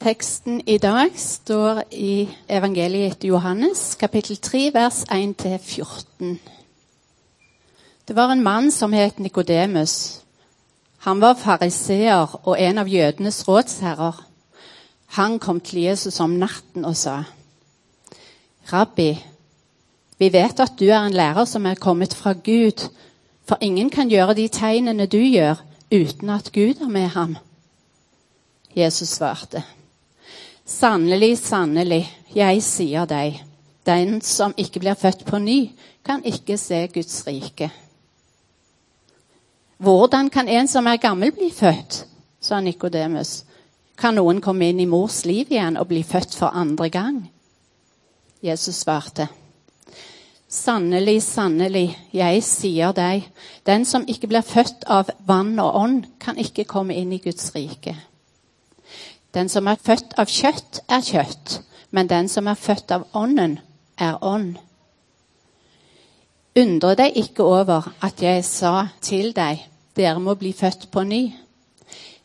Teksten i dag står i evangeliet etter Johannes, kapittel 3, vers 1-14. Det var en mann som het Nikodemus. Han var fariseer og en av jødenes rådsherrer. Han kom til Jesus om natten og sa, Rabbi, vi vet at du er en lærer som er kommet fra Gud, for ingen kan gjøre de tegnene du gjør, uten at Gud er med ham. Jesus svarte, Sannelig, sannelig, jeg sier deg, den som ikke blir født på ny, kan ikke se Guds rike. Hvordan kan en som er gammel, bli født? sa Nikodemus. Kan noen komme inn i mors liv igjen og bli født for andre gang? Jesus svarte. Sannelig, sannelig, jeg sier deg, den som ikke blir født av vann og ånd, kan ikke komme inn i Guds rike. Den som er født av kjøtt, er kjøtt, men den som er født av ånden, er ånd. Undre deg ikke over at jeg sa til deg, dere må bli født på ny.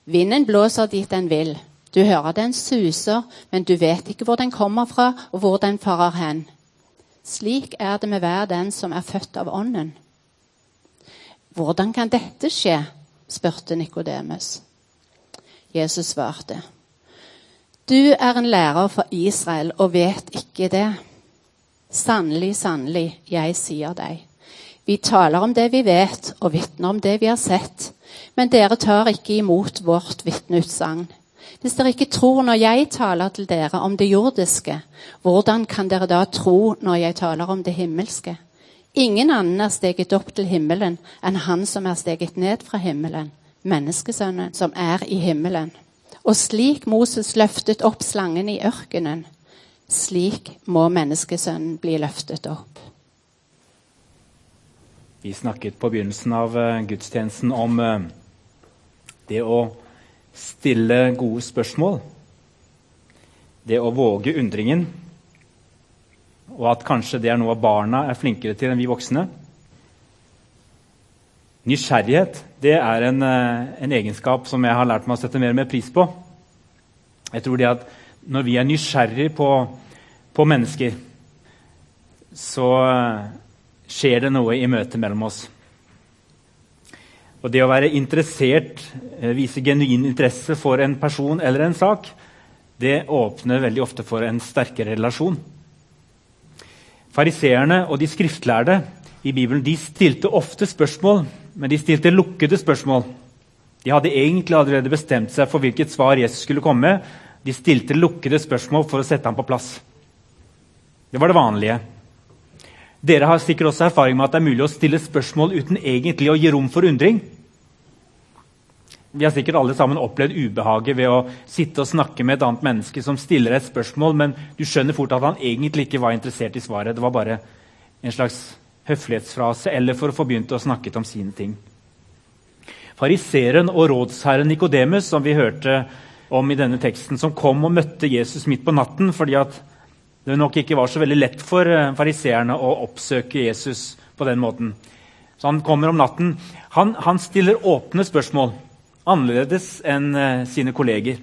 Vinden blåser dit den vil. Du hører den suser, men du vet ikke hvor den kommer fra, og hvor den farer hen. Slik er det med hver den som er født av Ånden. Hvordan kan dette skje? spurte Nikodemus. Jesus svarte. Du er en lærer for Israel og vet ikke det. Sannelig, sannelig, jeg sier deg. Vi taler om det vi vet, og vitner om det vi har sett. Men dere tar ikke imot vårt vitneutsagn. Hvis dere ikke tror når jeg taler til dere om det jordiske, hvordan kan dere da tro når jeg taler om det himmelske? Ingen annen er steget opp til himmelen enn han som er steget ned fra himmelen, menneskesønnen som er i himmelen. Og slik Moses løftet opp slangen i ørkenen, slik må menneskesønnen bli løftet opp. Vi snakket på begynnelsen av eh, gudstjenesten om eh, det å stille gode spørsmål. Det å våge undringen. Og at kanskje det er noe barna er flinkere til enn vi voksne. Nysgjerrighet det er en, eh, en, egenskap som jeg har lært meg å sette mer og mer pris på. Jeg tror det at Når vi er nysgjerrige på, på mennesker, så eh, skjer det noe i møtet mellom oss. Og Det å være interessert, eh, vise genuin interesse for en person eller en sak, det åpner veldig ofte for en sterkere relasjon. Fariseerne og de skriftlærde i Bibelen de stilte ofte spørsmål men de stilte lukkede spørsmål. De hadde egentlig allerede bestemt seg for hvilket svar Jesus skulle komme. De stilte lukkede spørsmål for å sette ham på plass. Det var det vanlige. Dere har sikkert også erfaring med at det er mulig å stille spørsmål uten egentlig å gi rom for undring. Vi har sikkert alle sammen opplevd ubehaget ved å sitte og snakke med et annet menneske som stiller et spørsmål, men du skjønner fort at han egentlig ikke var interessert i svaret. Det var bare en slags høflighetsfrase eller for å få begynt å snakke om sine ting. Fariseeren og rådsherren Nikodemus, som vi hørte om i denne teksten, som kom og møtte Jesus midt på natten fordi det nok ikke var så veldig lett for eh, fariseerne å oppsøke Jesus på den måten. Så han kommer om natten. Han, han stiller åpne spørsmål, annerledes enn eh, sine kolleger.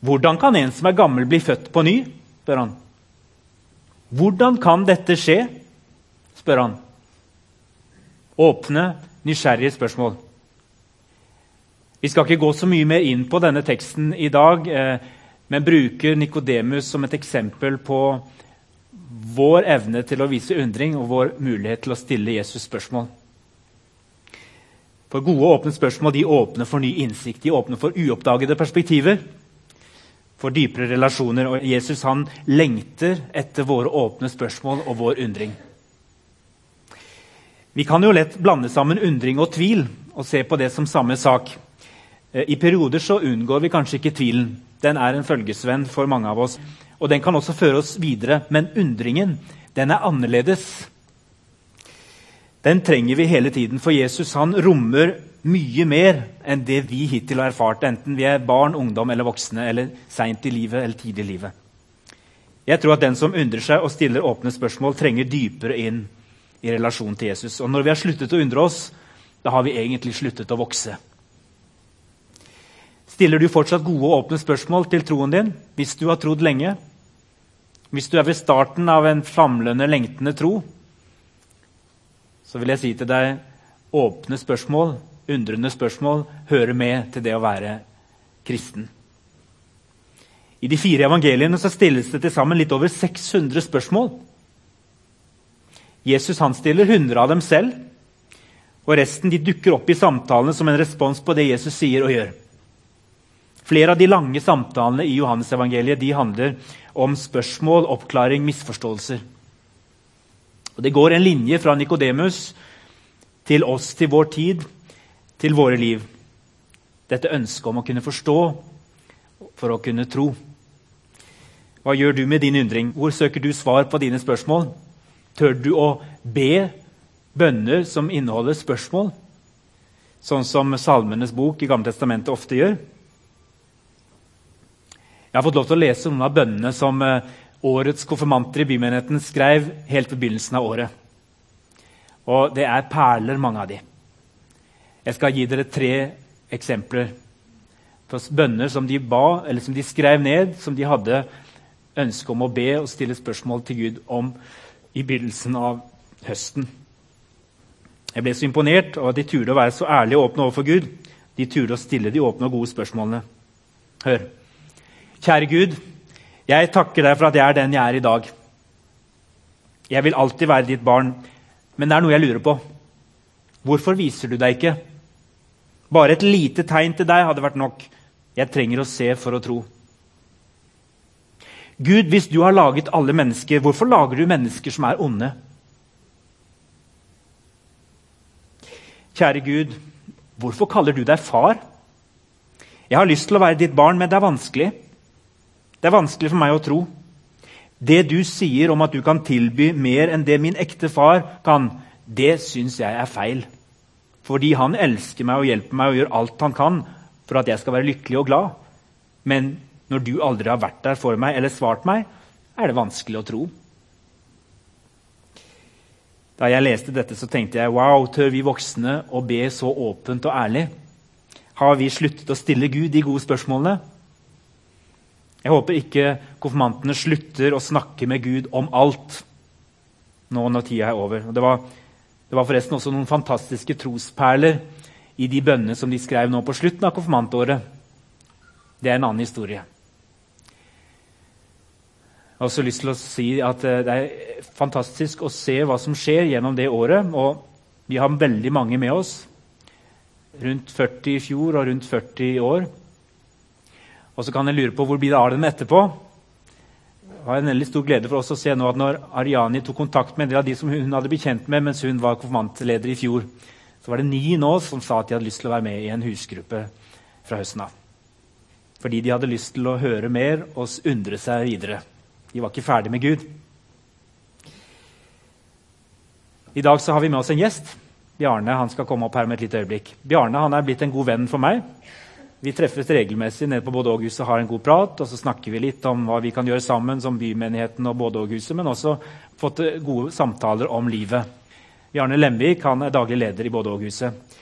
Hvordan kan en som er gammel, bli født på ny? spør han. Hvordan kan dette skje? spør han. Åpne, nysgjerrige spørsmål. Vi skal ikke gå så mye mer inn på denne teksten i dag, eh, men bruker Nikodemus som et eksempel på vår evne til å vise undring og vår mulighet til å stille Jesus spørsmål. For Gode åpne spørsmål de åpner for ny innsikt, de åpner for uoppdagede perspektiver for dypere relasjoner. Og Jesus han lengter etter våre åpne spørsmål og vår undring. Vi kan jo lett blande sammen undring og tvil og se på det som samme sak. Eh, I perioder så unngår vi kanskje ikke tvilen. Den er en følgesvenn for mange av oss. Og den kan også føre oss videre. Men undringen, den er annerledes. Den trenger vi hele tiden, for Jesus han rommer mye mer enn det vi hittil har erfart, enten vi er barn, ungdom eller voksne, eller seint i livet eller tidlig i livet. Jeg tror at den som undrer seg og stiller åpne spørsmål, trenger dypere inn i relasjon til Jesus. Og når vi har sluttet å undre oss, da har vi egentlig sluttet å vokse. Stiller du fortsatt gode og åpne spørsmål til troen din hvis du har trodd lenge? Hvis du er ved starten av en famlende, lengtende tro, så vil jeg si til deg åpne spørsmål, undrende spørsmål, hører med til det å være kristen. I de fire evangeliene så stilles det til sammen litt over 600 spørsmål. Jesus han stiller 100 av dem selv, og resten de dukker opp i samtalene som en respons på det Jesus sier og gjør. Flere av de lange samtalene i Johannesevangeliet de handler om spørsmål, oppklaring, misforståelser. Og Det går en linje fra Nikodemus til oss, til vår tid, til våre liv. Dette ønsket om å kunne forstå for å kunne tro. Hva gjør du med din undring? Hvor søker du svar på dine spørsmål? Tør du å be bønner som inneholder spørsmål? Sånn som Salmenes bok i Gamle Testamentet ofte gjør? Jeg har fått lov til å lese noen av bønnene som eh, årets konfirmanter i bymenigheten skrev helt ved begynnelsen av året. Og det er perler, mange av de. Jeg skal gi dere tre eksempler på bønner som de ba, eller som de skrev ned, som de hadde ønske om å be og stille spørsmål til Gud om i begynnelsen av høsten. Jeg ble så imponert over at de turde å være så ærlige og åpne overfor Gud. De turde å stille de åpne og gode spørsmålene. Hør. Kjære Gud, jeg takker deg for at jeg er den jeg er i dag. Jeg vil alltid være ditt barn, men det er noe jeg lurer på. Hvorfor viser du deg ikke? Bare et lite tegn til deg hadde vært nok. Jeg trenger å se for å tro. Gud, hvis du har laget alle mennesker, hvorfor lager du mennesker som er onde? Kjære Gud, hvorfor kaller du deg far? Jeg har lyst til å være ditt barn, men det er vanskelig. Det er vanskelig for meg å tro. Det du sier om at du kan tilby mer enn det min ekte far kan, det syns jeg er feil. Fordi han elsker meg og hjelper meg og gjør alt han kan for at jeg skal være lykkelig og glad. Men når du aldri har vært der for meg eller svart meg, er det vanskelig å tro. Da jeg leste dette, så tenkte jeg wow, tør vi voksne å be så åpent og ærlig? Har vi sluttet å stille Gud de gode spørsmålene? Jeg håper ikke konfirmantene slutter å snakke med Gud om alt nå når tida er over. Det var, det var forresten også noen fantastiske trosperler i de bønnene som de skrev nå på slutten av konfirmantåret. Det er en annen historie. Jeg har også lyst til å si at eh, Det er fantastisk å se hva som skjer gjennom det året. og Vi har veldig mange med oss. Rundt 40 i fjor og rundt 40 i år. Og så kan jeg lure på hvor blir det av dem etterpå. Det var en veldig stor glede for oss å se nå at når Ariani tok kontakt med en del av de som hun hadde blitt kjent med mens hun var konfirmantleder i fjor, så var det ni nå som sa at de hadde lyst til å være med i en husgruppe fra høsten av. Fordi de hadde lyst til å høre mer og undre seg videre. De var ikke ferdig med Gud. I dag så har vi med oss en gjest. Bjarne han skal komme opp her med et lite øyeblikk. Bjarne han er blitt en god venn for meg. Vi treffes regelmessig nede på Bådåghuset og har en god prat. og Så snakker vi litt om hva vi kan gjøre sammen som Bymenigheten og Bådåghuset, men også fått gode samtaler om livet. Bjarne Lemvik han er daglig leder i Bådåghuset.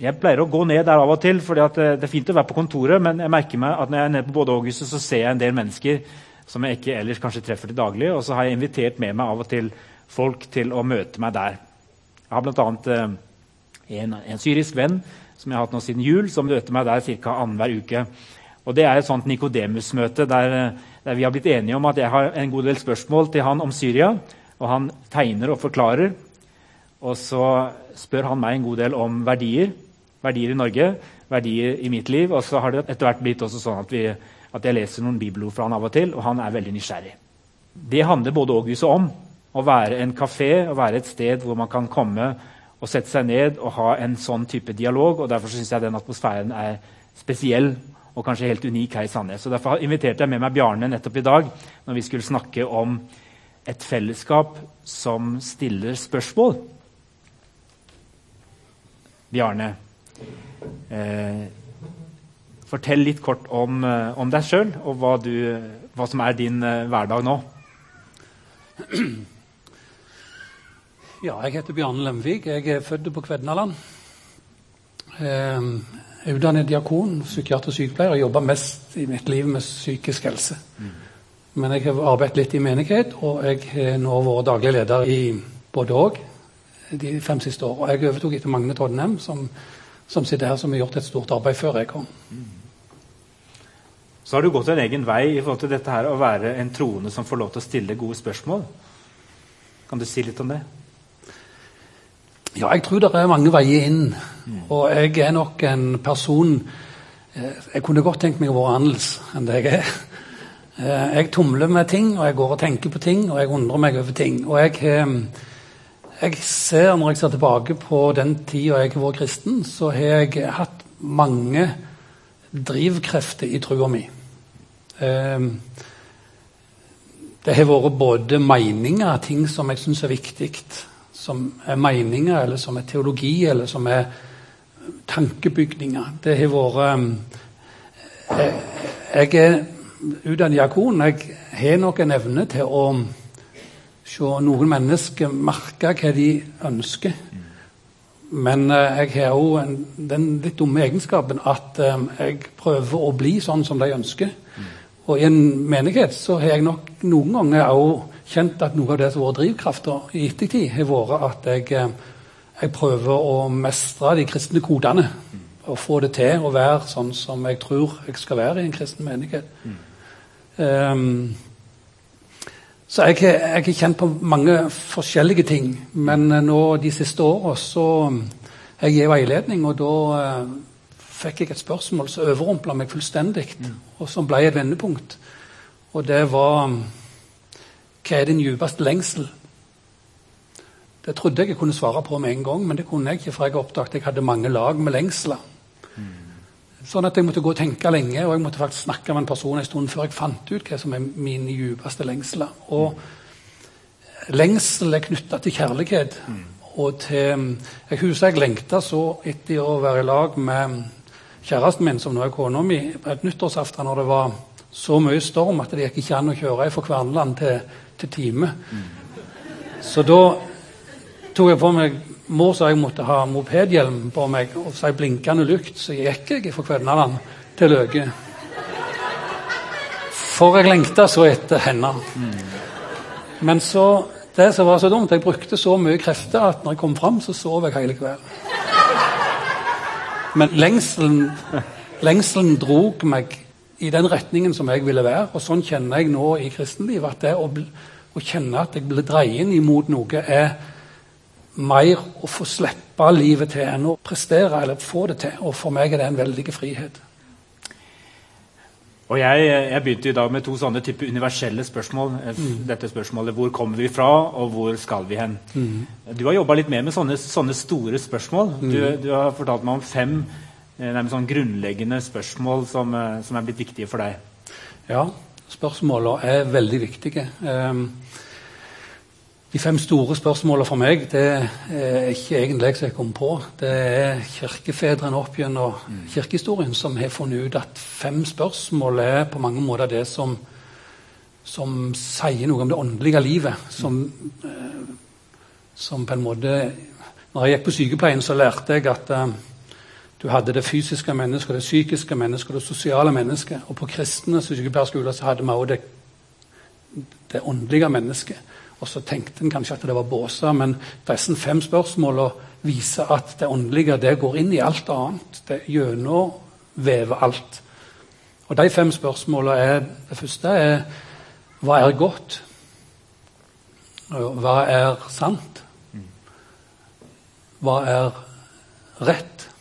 Jeg pleier å gå ned der av og til, for det er fint å være på kontoret, men jeg merker meg at når jeg er nede på Bådåghuset, så ser jeg en del mennesker som jeg ikke ellers kanskje treffer til daglig. Og så har jeg invitert med meg av og til folk til å møte meg der. Jeg har bl.a. Eh, en, en syrisk venn som jeg har hatt nå siden jul, som møter meg der ca. annenhver uke. Og Det er et sånt Nikodemus-møte der, der, vi har blitt enige om at jeg har en god del spørsmål til han om Syria. Og han tegner og forklarer. Og så spør han meg en god del om verdier. Verdier i Norge, verdier i mitt liv. Og så har det etter hvert blitt også sånn at vi at jeg leser noen bibelord fra han av og til, og han er veldig nysgjerrig. Det handler både Åghuset om. Å være en kafé, å være et sted hvor man kan komme og sette seg ned og ha en sånn type dialog. og Derfor syns jeg den atmosfæren er spesiell og kanskje helt unik her i Sandnes. Så Derfor inviterte jeg med meg Bjarne nettopp i dag når vi skulle snakke om et fellesskap som stiller spørsmål. Bjarne, eh, Fortell litt kort om, eh, om deg sjøl, og hva, du, hva, som er din eh, hverdag nå. Ja, jeg heter Bjarne Lemvik. Jeg er født på Kvednaland. Jeg er utdannet diakon, psykiater og sykepleier og jobba mest i mitt liv med psykisk helse. Men jeg har arbeidet litt i menighet, og jeg har nå vært daglig leder i både òg de fem siste årene. Jeg overtok etter Magne Todnem, som, som, sitter her, som har gjort et stort arbeid før jeg kom. Så har du gått en egen vei i forhold til dette her å være en troende som får lov til å stille gode spørsmål. Kan du si litt om det? Ja, jeg tror det er mange veier inn. Og jeg er nok en person eh, Jeg kunne godt tenkt meg å være annerledes enn det jeg er. Eh, jeg tumler med ting, og jeg går og tenker på ting, og jeg undrer meg over ting. Og jeg, eh, jeg ser, når jeg ser tilbake på den tida jeg har vært kristen, så har jeg hatt mange drivkrefter i trua mi. Det har vært både meninger, ting som jeg syns er viktig som er meninger, eller som er teologi, eller som er tankebygninger. Det har vært um, jeg, jeg er utdannet diakon. Jeg har nok en evne til å se noen mennesker merke hva de ønsker. Men uh, jeg har òg den litt dumme egenskapen at um, jeg prøver å bli sånn som de ønsker. Og i en menighet så har jeg nok noen ganger òg kjent at noe av det som har vært drivkrafta i ettertid, har vært at jeg, eh, jeg, prøver å mestre de kristne kodene. Og få det til å være sånn som jeg tror jeg skal være i en kristen menighet. Mm. Um, så jeg, jeg har kjent på mange forskjellige ting. Men eh, nå de siste åra så jeg gir veiledning, og da fikk jeg et spørsmål som overrumpla meg fullstendig, mm. og som ble et vendepunkt. Og det var hva er din djupeste lengsel? Det trodde jeg jeg kunne svare på med en gang, men det kunne jeg ikke, for jeg oppdaget jeg hadde mange lag med lengsler. Mm. Sånn at jeg måtte gå og tenke lenge, og jeg måtte faktisk snakke med en person en stund før jeg fant ut hva som er mine djupeste lengsler. Og lengsel er knytta til kjærlighet. Mm. Og til Jeg husker jeg lengta så etter å være i lag med kjæresten min, som nå er kona mi, på et nyttårsaften når det var så mye storm at det gikk ikke an å kjøre fra Kverneland til til time. Så da tok jeg på meg Mor sa jeg måtte ha mopedhjelm på meg, og så ei blinkende lykt, så gikk jeg fra Kvennaland til Løke. For jeg lengta så etter henne. Men så det som var så dumt, jeg brukte så mye krefter at når jeg kom fram, så sov jeg hele kvelden. Men lengselen, lengselen drog meg i den retningen som jeg ville være. Og sånn kjenner jeg nå i kristenlivet. At det å, å kjenne at jeg blir dreien imot noe, er mer å få slippe livet til enn å prestere eller få det til. Og for meg er det en veldig frihet. Og jeg, jeg, begynte i dag med to sånne type universelle spørsmål. Mm. Dette spørsmålet hvor kommer vi fra, og hvor skal vi hen? Mm. Du har jobba litt mer med sånne, sånne store spørsmål. Mm. Du, du, har fortalt meg om fem Eh, nærmest sånn grunnleggende spørsmål som, eh, som, er blitt viktige for deg? Ja, spørsmålene er veldig viktige. Ehm, de fem store spørsmålene for meg det er ikke egentlig jeg som jeg kom på. Det er kirkefedrene opp gjennom mm. kirkehistorien som har funnet ut at fem spørsmål er på mange måter det som, som sier noe om det åndelige livet. Som, eh, som på en måte Når jeg gikk på sykepleien, så lærte jeg at du hadde det fysiske mennesket, det psykiske mennesket, det sosiale mennesket. Og på kristne sykepleierskoler så hadde vi også det, det åndelige mennesket. Og så tenkte en kanskje at det var båser, men disse fem spørsmålene viser at det åndelige det går inn i alt annet. Det gjennomvever alt. Og de fem spørsmålene er Det første er hva er godt? Hva er sant? Hva er rett?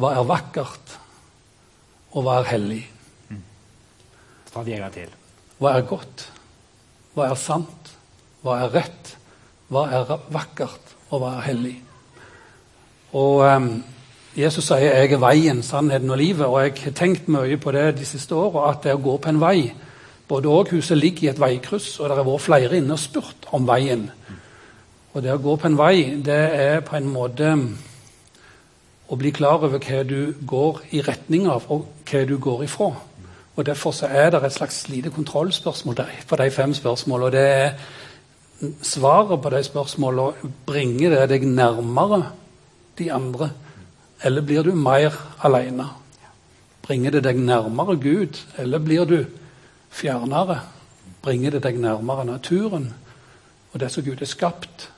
Hva er vakkert, og hva er hellig? Ta det en gang til. Hva er godt? Hva er sant? Hva er rett? Hva er vakkert, og hva er hellig? Og um, Jesus sier 'jeg er veien, sannheten og livet', og jeg har tenkt mye på det de siste åra, at det å gå på en vei Både Åghuset ligger i et veikryss, og det har vært flere inne og spurt om veien. Og det å gå på en vei, det er på en måte å bli klar over hva du går i retning av, og hva du går ifra. Og Derfor er det et slags lite kontrollspørsmål på de fem spørsmålene. Og det er svaret på de spørsmålene bringer det deg nærmere de andre eller blir du mer alene? Bringer det deg nærmere Gud, eller blir du fjernere? Bringer det deg nærmere naturen og det som Gud har skapt?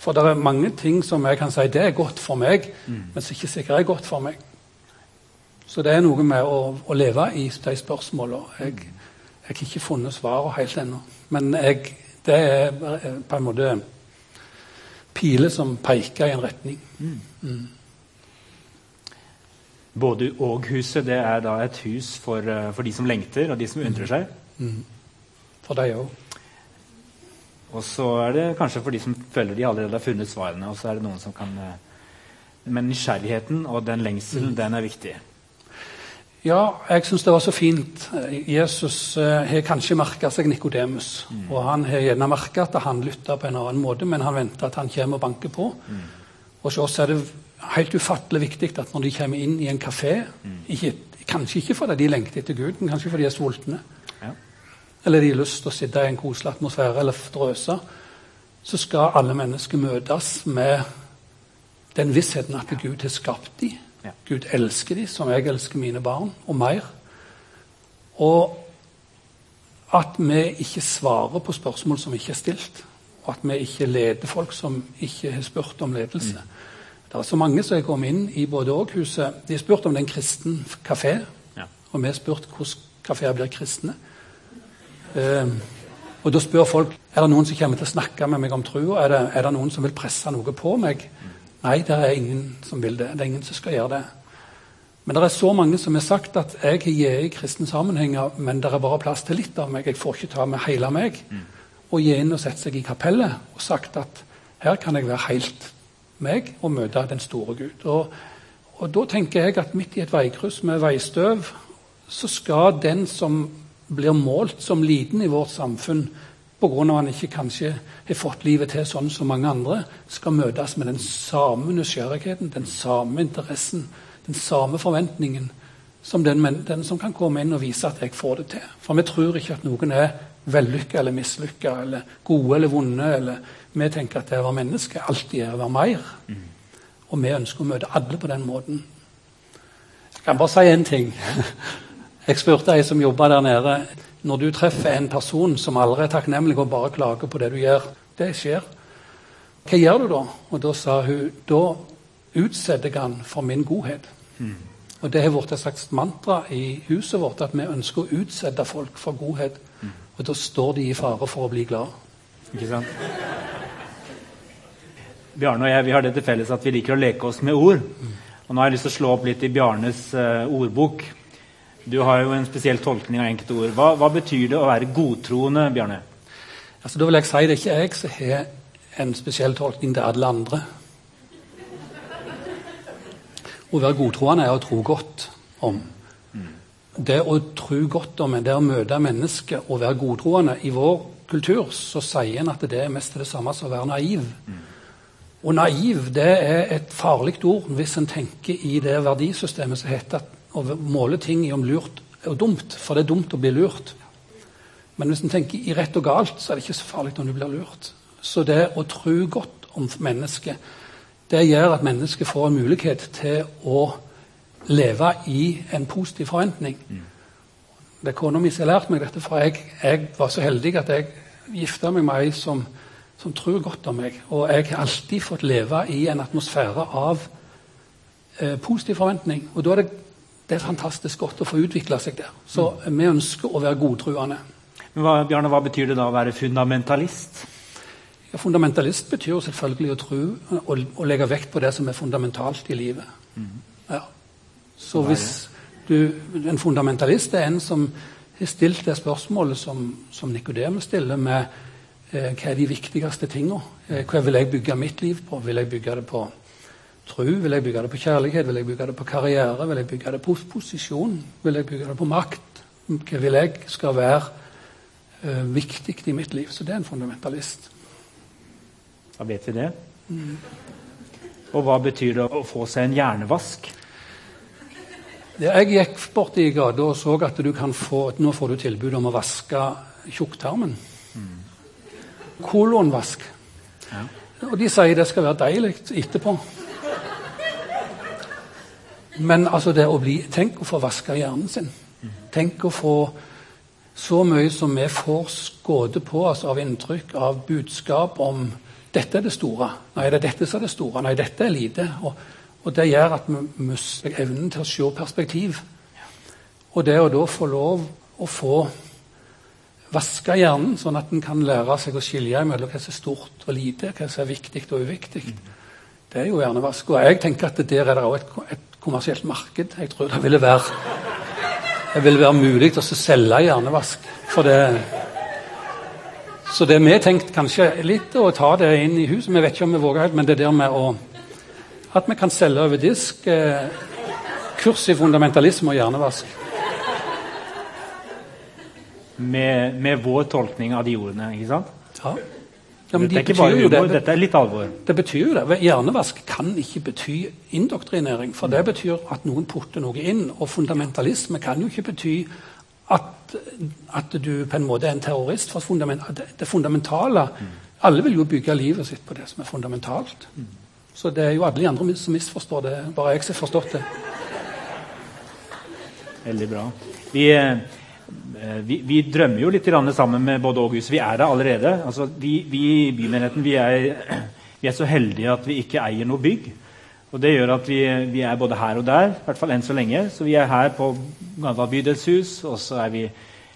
For det er mange ting som jeg kan si det er godt for meg, mm. men som ikke sikkert er godt for meg. Så det er noe med å, å leve i de spørsmålene. Jeg, jeg har ikke funnet svaret helt ennå. Men jeg, det er på en måte piler som peker i en retning. Mm. Mm. Både og-huset det er da et hus for, eh, for, de som lengter, og de som undrer seg. Mm. For deg òg. Og så er det kanskje for de som føler de allerede har funnet svarene. og så er det noen som kan... Eh, men nysgjerrigheten og den lengselen, mm. den er viktig. Ja, jeg syns det var så fint. Jesus eh, har kanskje merka seg Nikodemus. Mm. Og han har gjerne merka at han lytta på en annen måte, men han venter at han kommer og banker på. Mm. Og så er det helt ufattelig viktig at når de kommer inn i en kafé mm. ikke, Kanskje ikke fordi de lengter etter Gud, men kanskje fordi de er sultne eller de har lyst til å sitte i en koselig atmosfære eller drøse, så skal alle mennesker møtes med den vissheten at Gud har skapt dem. Gud elsker dem som jeg elsker mine barn, og mer. Og at vi ikke svarer på spørsmål som ikke er stilt. Og at vi ikke leder folk som ikke har spurt om ledelse. Mm. Det er så mange som har kommet inn i både òg-huset. De har spurt om det er en kristen kafé. Ja. Og vi har spurt hvordan kafeer blir kristne. Eh, og da spør folk er det noen som kommer til å snakke med meg om trua. Er, er, det noen som vil presse noe på meg? Nei, det er ingen som vil det. Det er ingen som skal gjøre det. Men det er så mange som har sagt at jeg har gitt i kristne sammenhenger, men det er bare plass til litt av meg. Jeg får ikke ta med hele meg. Og gi inn og sette seg i kapellet og sagt at her kan jeg være helt meg og møte den store Gud. Og, og da tenker jeg at midt i et veikryss med veistøv så skal den som blir målt som liten i vårt samfunn pga. at han ikke kanskje har fått livet til sånn som mange andre, skal møtes med den samme nysgjerrigheten, den samme interessen, den samme forventningen som den, den, som kan komme inn og vise at jeg får det til. For vi tror ikke at noen er vellykka eller mislykka eller gode eller vonde. eller Vi tenker at det å være menneske alltid er å være mer. Mm. Og vi ønsker å møte alle på den måten. Jeg kan bare si én ting. Jeg spurte ei som jobba der nede når du treffer en person som aldri er takknemlig og bare klager på det du gjør Det skjer. Hva gjør du da? Og Da sa hun da utsetter jeg han for min godhet. Mm. Og Det har blitt et slags mantra i huset vårt at vi ønsker å utsette folk for godhet. Mm. Og da står de i fare for å bli glad. Ikke sant? Bjarne og jeg vi har det til felles at vi liker å leke oss med ord. Mm. Og Nå har jeg lyst til å slå opp litt i Bjarnes uh, ordbok. Du har jo en spesiell tolkning av enkelte ord. Hva, hva betyr det å være godtroende, Bjarne? Altså, da vil jeg si det ikke jeg som har en spesiell tolkning til alle andre. Å være godtroende er å tro godt om. Det å tro godt om det å møte mennesker og være godtroende I vår kultur så sier en at det er mest det samme som å være naiv. Og naiv det er et farlig ord hvis en tenker i det verdisystemet som heter at å måle ting i om lurt og dumt, for det er dumt å bli lurt. Men hvis en tenker i rett og galt, så er det ikke så farlig når du blir lurt. Så det å tro godt om mennesket, det gjør at mennesket får en mulighet til å leve i en positiv forventning. Det er kona mi som har lært meg dette, for jeg, jeg, var så heldig at jeg gifta meg med ei som, som tror godt om meg. Og jeg har alltid fått leve i en atmosfære av eh, positiv forventning. Og da er det det er fantastisk godt å få utvikla seg der. Så vi ønsker å være godtruende. Men hva, Bjarne, hva betyr det da å være fundamentalist? Ja, fundamentalist betyr selvfølgelig å tro og, og, legge vekt på det som er fundamentalt i livet. Mm. Ja. Så hvis du, En fundamentalist er en som har stilt det spørsmålet som, som Nikodemus stiller, med eh, hva er de viktigste tingene? Eh, hva vil jeg bygge mitt liv på? Vil jeg bygge det på tro? Vil jeg bygge det på kjærlighet? Vil jeg bygge det på karriere? Vil jeg bygge det på posisjon? Vil jeg bygge det på makt? Hva vil jeg skal være uh, viktig i mitt liv? Så det er en fundamentalist. Da vet vi det. Mm. Og hva betyr det å få seg en hjernevask? Jeg gikk bort i gata og så at du kan få, nå får du tilbud om å vaske tjukktarmen. Mm. Kolonvask. Ja. Og de sier det skal være deilig etterpå. Men altså det å bli Tenk å få vaska hjernen sin. Tenk å få så mye som vi får skåde på oss av inntrykk, av budskap om dette er det store. Nei, det er dette som er det store. Nei, dette er lite. Og, og det gjør at vi mister evnen til å se perspektiv. Og det å da få lov å få vaske hjernen, sånn at en kan lære seg å skilje mellom hva som er stort og lite, hva som er viktig og uviktig, det er jo hjernevask. Og jeg tenker at der er det òg et, et kommersielt marked. Jeg tror det ville være, det ville være mulig å selge hjernevask for det. Så det vi tenkte kanskje litt å ta det inn i huset. Vi vet ikke om vi våger helt, men det der med å At vi kan selge over disk eh, kurs i fundamentalisme og hjernevask. Med, med, vår tolkning av de ordene, ikke sant? Ja. Ja dette er ikke bare humor, det, dette er litt alvor. Det betyr jo det. Hjernevask kan ikke bety indoktrinering. For det betyr at noen putter noe inn. Og fundamentalisme kan jo ikke bety at, at du på en måte er en terrorist. For fundament, det fundamentale Alle vil jo bygge livet sitt på det som er fundamentalt. Så det er jo alle de andre som misforstår det. Bare jeg som har forstått det. Veldig bra. Vi... Eh, vi, vi, drømmer jo litt sammen med både Åghus. Vi er der allerede. Altså, vi, vi, i bymenigheten vi er, vi er, så heldige at vi ikke eier noe bygg. Og Det gjør at vi, vi, er både her og der, i hvert fall enn så lenge. Så vi er her på Gandal bydelshus, og så er vi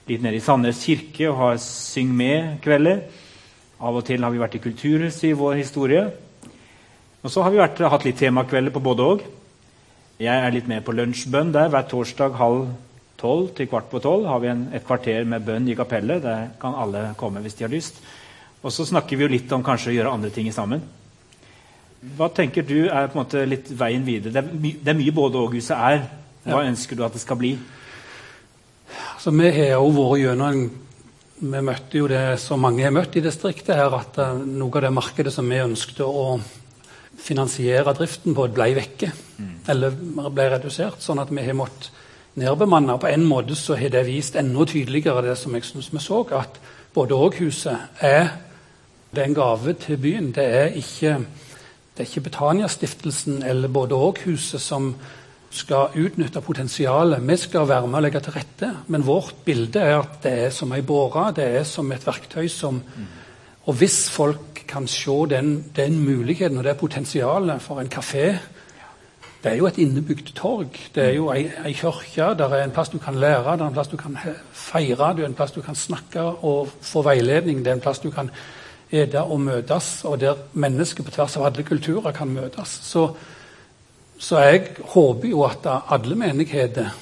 litt nede i Sandnes kirke og har Syng med-kvelder. Av og til har vi vært i Kulturhuset i vår historie. Og så har vi vært, hatt litt temakvelder på både og. Jeg er litt med på lunsjbønn der hver torsdag halv 12 til kvart på tolv har vi en, et kvarter med bønn i kapellet. Der kan alle komme hvis de har lyst. Og så snakker vi jo litt om kanskje å gjøre andre ting sammen. Hva tenker du er på en måte litt veien videre? Det er, my, det er mye både-og-huset er. Hva ja. ønsker du at det skal bli? Altså, vi har jo vært gjennom Vi møtte jo det som mange har møtt i distriktet her, at uh, noe av det markedet som vi ønsket å finansiere driften på, ble vekke. Mm. Eller ble redusert. Sånn at vi har måttet nedbemanna. På en måte så har det vist enda tydeligere det som jeg syns vi så, at både Åghuset er det er en gave til byen. Det er ikke, det er ikke Betania-stiftelsen eller både Åghuset som skal utnytte potensialet. Vi skal være med og legge til rette, men vårt bilde er at det er som ei båre. Det er som et verktøy som Og hvis folk kan se den, den muligheten og det potensialet for en kafé det er jo et innebygd torg. Det er jo ei, ei kirke. Det er en plass du kan lære, det er en plass du kan feire, det er en plass du kan snakke og få veiledning. Det er en plass du kan ete og møtes, og der mennesker på tvers av alle kulturer kan møtes. Så, så jeg håper jo at alle menigheter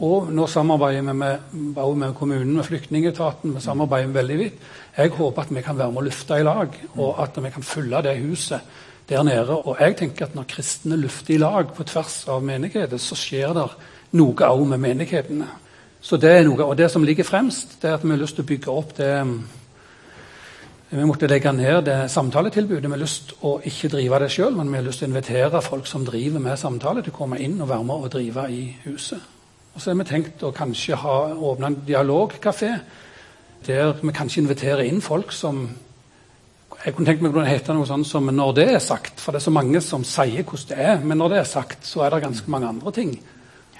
og nå samarbeider vi med, med kommunen, med Flyktningetaten. Vi samarbeider veldig vidt. Jeg håper at vi kan være med å løfte i lag, og at vi kan fylle det huset der nede. Og jeg tenker at når kristne lufter i lag på tvers av menigheter, så skjer det noe òg med menighetene. Så det er noe, Og det som ligger fremst, det er at vi har lyst til å bygge opp det Vi måtte legge ned det samtaletilbudet. Vi har lyst til å ikke drive det sjøl, men vi har lyst til å invitere folk som driver med samtale, til å komme inn og være med og drive i huset. Og så har vi tenkt å kanskje ha åpne en dialogkafé, der vi kanskje inviterer inn folk som jeg kunne tenkt meg å hete noe sånt som 'når det er sagt'. For det er så mange som sier hvordan det er. Men når det er sagt, så er det ganske mange andre ting.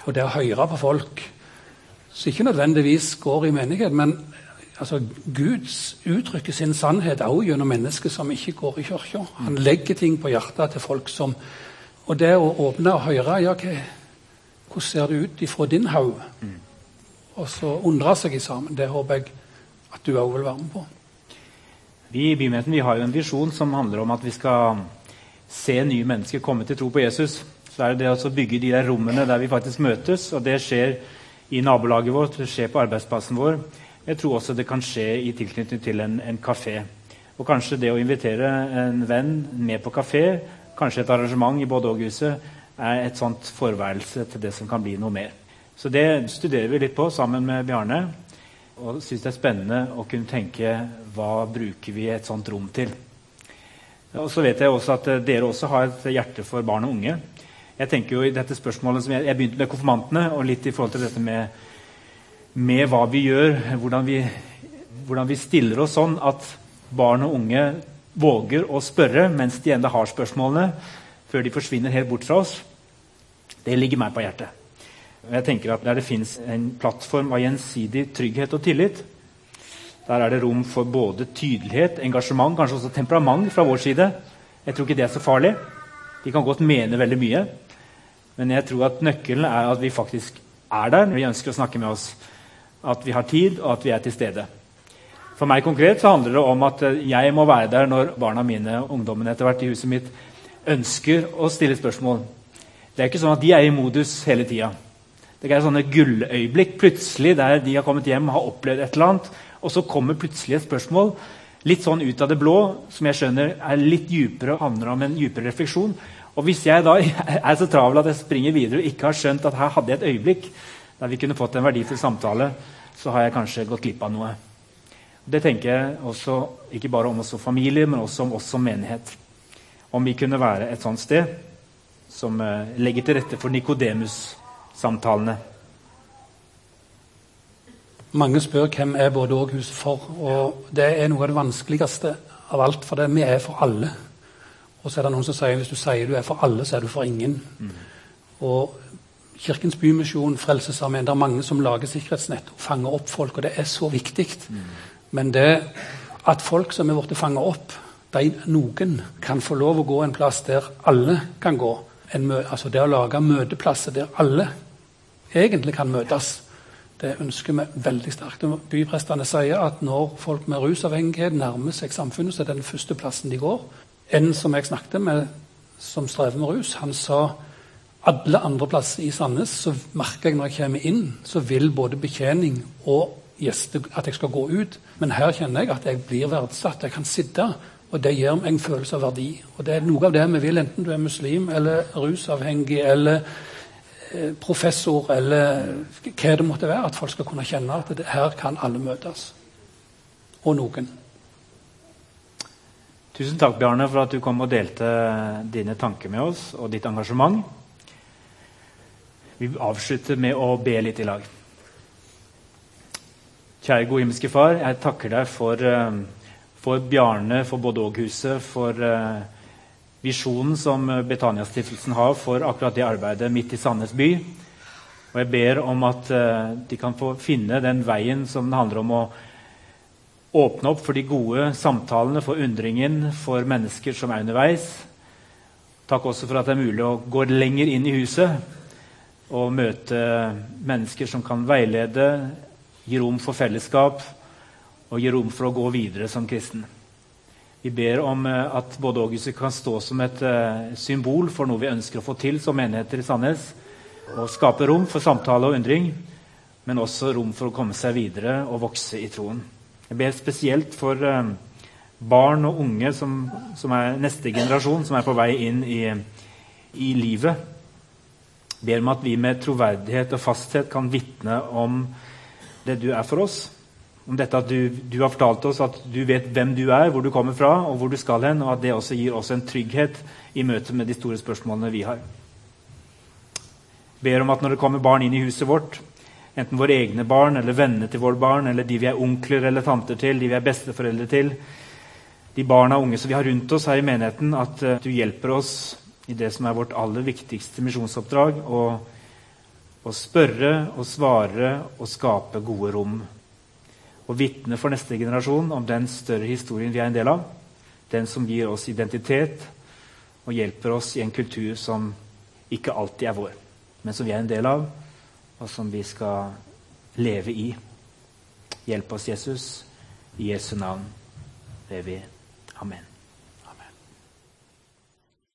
Og det å høre på folk som ikke nødvendigvis går i menighet, men altså, Gud uttrykker sin sannhet også gjennom mennesker som ikke går i kirka. Han legger ting på hjertet til folk som Og det å åpne og høre ja, okay, Hvordan ser det ut ifra din haug? Og så undre seg i sammen. Det håper jeg at du òg vil være med på. Vi i Bymenigheten har jo en visjon som handler om at vi skal se nye mennesker komme til tro på Jesus. Så er det det å bygge de der rommene der vi faktisk møtes. og Det skjer i nabolaget vårt, det skjer på arbeidsplassen vår. Jeg tror også det kan skje i tilknytning til en, en kafé. Og kanskje det å invitere en venn med på kafé, kanskje et arrangement i både huset er et sånt forværelse til det som kan bli noe mer. Så det studerer vi litt på sammen med Bjarne og syns det er spennende å kunne tenke hva bruker vi et sånt rom til. Og så vet jeg også at eh, dere også har et hjerte for barn og unge. Jeg tenker jo i dette spørsmålet jeg, jeg begynte med konfirmantene, og litt i forhold til dette med, med hva vi gjør, hvordan vi, hvordan vi, stiller oss sånn at barn og unge våger å spørre mens de ennå har spørsmålene, før de forsvinner helt bort fra oss. Det ligger meg på hjertet. Jeg tenker at Der det fins en plattform av gjensidig trygghet og tillit, der er det rom for både tydelighet, engasjement, kanskje også temperament fra vår side. Jeg tror ikke det er så farlig. De kan godt mene veldig mye. Men jeg tror at nøkkelen er at vi faktisk er der når vi ønsker å snakke med oss. At vi har tid, og at vi er til stede. For meg konkret så handler det om at jeg må være der når barna mine, ungdommene etter hvert i huset mitt, ønsker å stille spørsmål. Det er ikke sånn at de er i modus hele tida. Det er sånne gulløyeblikk plutselig der de har kommet hjem og har opplevd et eller annet, og så kommer plutselig et spørsmål litt sånn ut av det blå, som jeg skjønner er litt dypere og handler om en dypere refleksjon. Og Hvis jeg da er så travel at jeg springer videre og ikke har skjønt at her hadde jeg et øyeblikk der vi kunne fått en verdifull samtale, så har jeg kanskje gått glipp av noe. Det tenker jeg også, ikke bare om oss som familie, men også om oss som menighet. Om vi kunne være et sånt sted som eh, legger til rette for Nikodemus-samtalene. Mange spør hvem er både og-huset for. og Det er noe av det vanskeligste av alt, for det, vi er for alle. Og så er det noen som sier hvis du sier du er for alle, så er du for ingen. Mm. Og Kirkens Bymisjon, Frelsesarmeen, det er mange som lager sikkerhetsnett og fanger opp folk, og det er så viktig. Mm. Men det at folk som er blitt fanget opp, de, noen kan få lov å gå en plass der alle kan gå, en, altså det å lage møteplasser der alle egentlig kan møtes, det ønsker vi veldig sterkt. Byprestene sier at når folk med rusavhengighet nærmer seg samfunnet, så er det den første plassen de går. En som jeg snakket med, som strever med rus, han sa alle andre plasser i Sandnes så merker jeg når jeg kommer inn, så vil både betjening og gjester at jeg skal gå ut. Men her kjenner jeg at jeg blir verdsatt. Jeg kan sitte, og det gir meg en følelse av verdi. Og det er noe av det vi vil, enten du er muslim eller rusavhengig eller professor eller hva det måtte være, at folk skal kunne kjenne at det, her kan alle møtes. Og noen. Tusen takk, Bjarne, for at du kom og delte dine tanker med oss og ditt engasjement. Vi avslutter med å be litt i lag. Kjære gode himmelske Far, jeg takker deg for, eh, for Bjarne, for både og-huset, for uh, visjonen som Betania-stiftelsen har for akkurat det arbeidet midt i Sandnes by. Og jeg ber om at uh, de kan få finne den veien som det handler om å åpne opp for de gode samtalene, for undringen, for mennesker som er underveis. Takk også for at det er mulig å gå lenger inn i huset og møte mennesker som kan veilede, gi rom for fellesskap og gi rom for å gå videre som kristen. Vi ber om eh, at både Åghuset kan stå som et uh, symbol for noe vi ønsker å få til som menigheter i Sandnes. Og skape rom for samtale og undring, men også rom for å komme seg videre og vokse i troen. Jeg ber spesielt for uh, barn og unge som, som, er neste generasjon, som er på vei inn i, i livet. Jeg ber om at vi med troverdighet og fasthet kan vitne om det du er for oss om dette at du, du, har fortalt oss at du vet hvem du er, hvor du kommer fra og hvor du skal hen, og at det også gir oss en trygghet i møte med de store spørsmålene vi har. Ber om at når det kommer barn inn i huset vårt, enten våre egne barn eller vennene til våre barn, eller de vi er onkler eller tanter til, de vi er besteforeldre til, de barna og unge som vi har rundt oss her i menigheten, at uh, du hjelper oss i det som er vårt aller viktigste misjonsoppdrag, å spørre og svare og skape gode rom og vitne for neste generasjon om den større historien vi er en del av. Den som gir oss identitet og hjelper oss i en kultur som ikke alltid er vår, men som vi er en del av, og som vi skal leve i. Hjelp oss, Jesus. I Jesu navn ber vi. Amen.